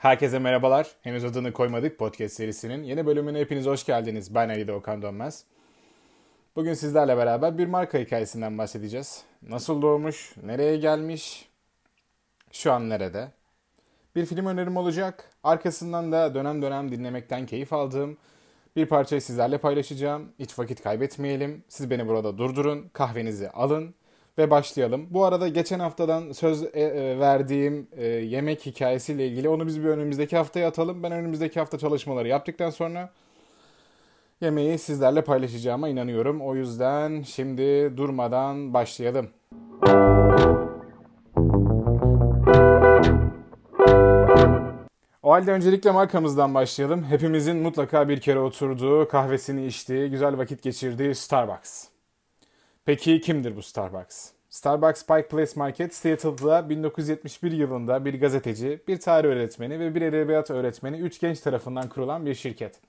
Herkese merhabalar. Henüz adını koymadık podcast serisinin yeni bölümüne hepiniz hoş geldiniz. Ben Ali Doğukan Dönmez. Bugün sizlerle beraber bir marka hikayesinden bahsedeceğiz. Nasıl doğmuş, nereye gelmiş, şu an nerede? Bir film önerim olacak. Arkasından da dönem dönem dinlemekten keyif aldığım bir parçayı sizlerle paylaşacağım. Hiç vakit kaybetmeyelim. Siz beni burada durdurun, kahvenizi alın ve başlayalım. Bu arada geçen haftadan söz e, e, verdiğim e, yemek hikayesiyle ilgili onu biz bir önümüzdeki haftaya atalım. Ben önümüzdeki hafta çalışmaları yaptıktan sonra yemeği sizlerle paylaşacağıma inanıyorum. O yüzden şimdi durmadan başlayalım. O halde öncelikle markamızdan başlayalım. Hepimizin mutlaka bir kere oturduğu, kahvesini içtiği, güzel vakit geçirdiği Starbucks. Peki kimdir bu Starbucks? Starbucks Pike Place Market, Seattle'da 1971 yılında bir gazeteci, bir tarih öğretmeni ve bir edebiyat öğretmeni üç genç tarafından kurulan bir şirket.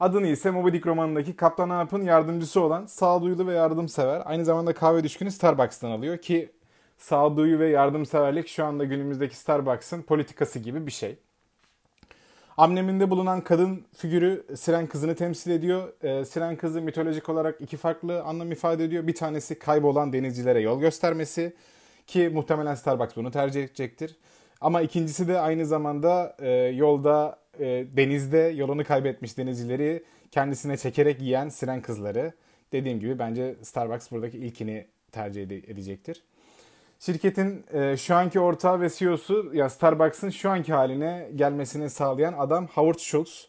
Adını ise Moby Dick romanındaki Kaptan Ahap'ın yardımcısı olan sağduyulu ve yardımsever, aynı zamanda kahve düşkünü Starbucks'tan alıyor ki sağduyu ve yardımseverlik şu anda günümüzdeki Starbucks'ın politikası gibi bir şey. Amneminde bulunan kadın figürü Siren kızını temsil ediyor. E, Siren kızı mitolojik olarak iki farklı anlam ifade ediyor. Bir tanesi kaybolan denizcilere yol göstermesi ki muhtemelen Starbucks bunu tercih edecektir. Ama ikincisi de aynı zamanda e, yolda e, denizde yolunu kaybetmiş denizcileri kendisine çekerek yiyen Siren kızları. Dediğim gibi bence Starbucks buradaki ilkini tercih edecektir. Şirketin e, şu anki ortağı ve CEO'su ya Starbucks'ın şu anki haline gelmesini sağlayan adam Howard Schultz.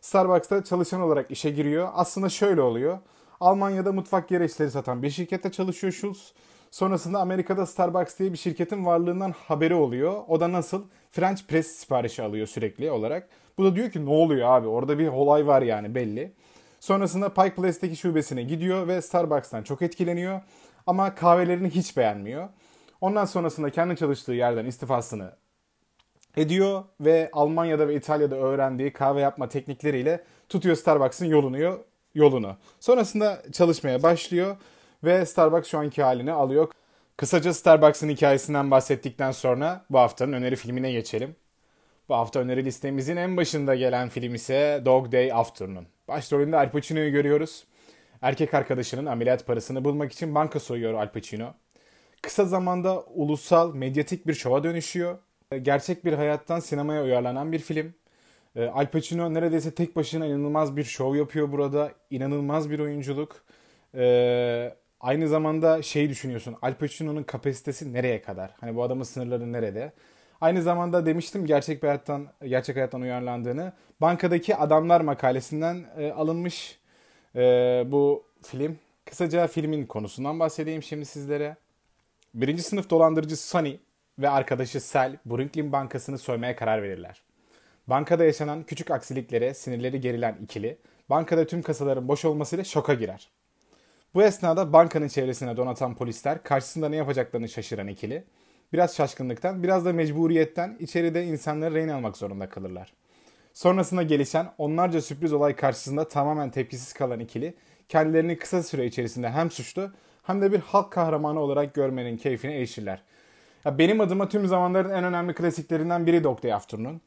Starbucks'ta çalışan olarak işe giriyor. Aslında şöyle oluyor. Almanya'da mutfak gereçleri satan bir şirkette çalışıyor Schultz. Sonrasında Amerika'da Starbucks diye bir şirketin varlığından haberi oluyor. O da nasıl? French press siparişi alıyor sürekli olarak. Bu da diyor ki ne oluyor abi orada bir olay var yani belli. Sonrasında Pike Place'deki şubesine gidiyor ve Starbucks'tan çok etkileniyor. Ama kahvelerini hiç beğenmiyor. Ondan sonrasında kendi çalıştığı yerden istifasını ediyor ve Almanya'da ve İtalya'da öğrendiği kahve yapma teknikleriyle tutuyor Starbucks'ın yolunu, yolunu. Sonrasında çalışmaya başlıyor ve Starbucks şu anki halini alıyor. Kısaca Starbucks'ın hikayesinden bahsettikten sonra bu haftanın öneri filmine geçelim. Bu hafta öneri listemizin en başında gelen film ise Dog Day Afternoon. Başrolünde Al Pacino'yu görüyoruz. Erkek arkadaşının ameliyat parasını bulmak için banka soyuyor Al Pacino kısa zamanda ulusal medyatik bir şova dönüşüyor. Gerçek bir hayattan sinemaya uyarlanan bir film. Ee, Al Pacino neredeyse tek başına inanılmaz bir şov yapıyor burada. İnanılmaz bir oyunculuk. Ee, aynı zamanda şey düşünüyorsun. Al Pacino'nun kapasitesi nereye kadar? Hani bu adamın sınırları nerede? Aynı zamanda demiştim gerçek bir hayattan gerçek hayattan uyarlandığını. Bankadaki Adamlar makalesinden e, alınmış e, bu film. Kısaca filmin konusundan bahsedeyim şimdi sizlere. Birinci sınıf dolandırıcı Sonny ve arkadaşı Sel Brooklyn Bankası'nı soymaya karar verirler. Bankada yaşanan küçük aksiliklere sinirleri gerilen ikili, bankada tüm kasaların boş olmasıyla şoka girer. Bu esnada bankanın çevresine donatan polisler karşısında ne yapacaklarını şaşıran ikili, biraz şaşkınlıktan biraz da mecburiyetten içeride insanları rehin almak zorunda kalırlar. Sonrasında gelişen onlarca sürpriz olay karşısında tamamen tepkisiz kalan ikili kendilerini kısa süre içerisinde hem suçlu hem de bir halk kahramanı olarak görmenin keyfine erişirler. Ya benim adıma tüm zamanların en önemli klasiklerinden biri Dog Afternoon.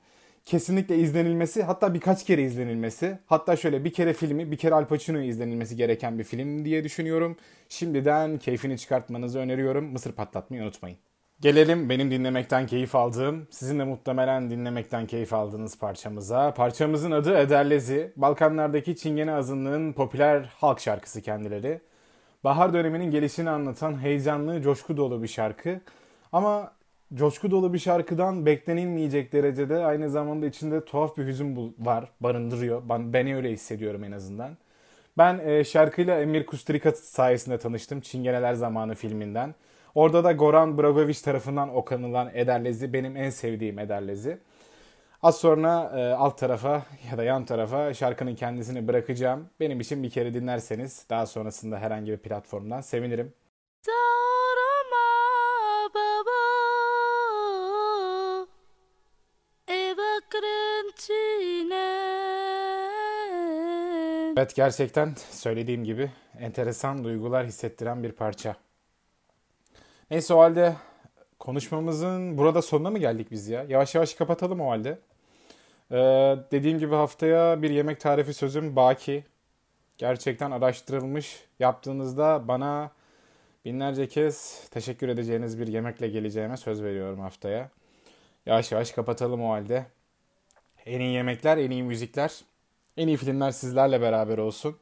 Kesinlikle izlenilmesi hatta birkaç kere izlenilmesi hatta şöyle bir kere filmi bir kere Al Pacino'yu izlenilmesi gereken bir film diye düşünüyorum. Şimdiden keyfini çıkartmanızı öneriyorum. Mısır patlatmayı unutmayın. Gelelim benim dinlemekten keyif aldığım, sizin de muhtemelen dinlemekten keyif aldığınız parçamıza. Parçamızın adı Ederlezi. Balkanlardaki Çingene azınlığın popüler halk şarkısı kendileri bahar döneminin gelişini anlatan heyecanlı, coşku dolu bir şarkı. Ama coşku dolu bir şarkıdan beklenilmeyecek derecede aynı zamanda içinde tuhaf bir hüzün var, barındırıyor. Ben, beni öyle hissediyorum en azından. Ben e, şarkıyla Emir Kusturika sayesinde tanıştım Çingeneler Zamanı filminden. Orada da Goran Bragovic tarafından okanılan Ederlezi benim en sevdiğim Ederlezi. Az sonra e, alt tarafa ya da yan tarafa şarkının kendisini bırakacağım. Benim için bir kere dinlerseniz daha sonrasında herhangi bir platformdan sevinirim. Evet gerçekten söylediğim gibi enteresan duygular hissettiren bir parça. Neyse o halde konuşmamızın burada sonuna mı geldik biz ya? Yavaş yavaş kapatalım o halde. Ee, dediğim gibi haftaya bir yemek tarifi sözüm baki. Gerçekten araştırılmış. Yaptığınızda bana binlerce kez teşekkür edeceğiniz bir yemekle geleceğime söz veriyorum haftaya. Yavaş yavaş kapatalım o halde. En iyi yemekler, en iyi müzikler, en iyi filmler sizlerle beraber olsun.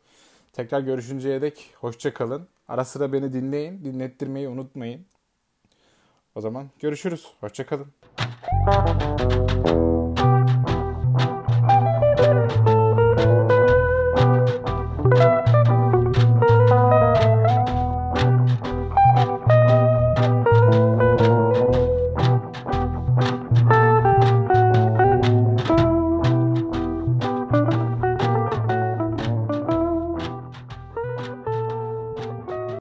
Tekrar görüşünceye dek hoşça kalın. Ara sıra beni dinleyin, dinlettirmeyi unutmayın. O zaman görüşürüz. Hoşça kalın.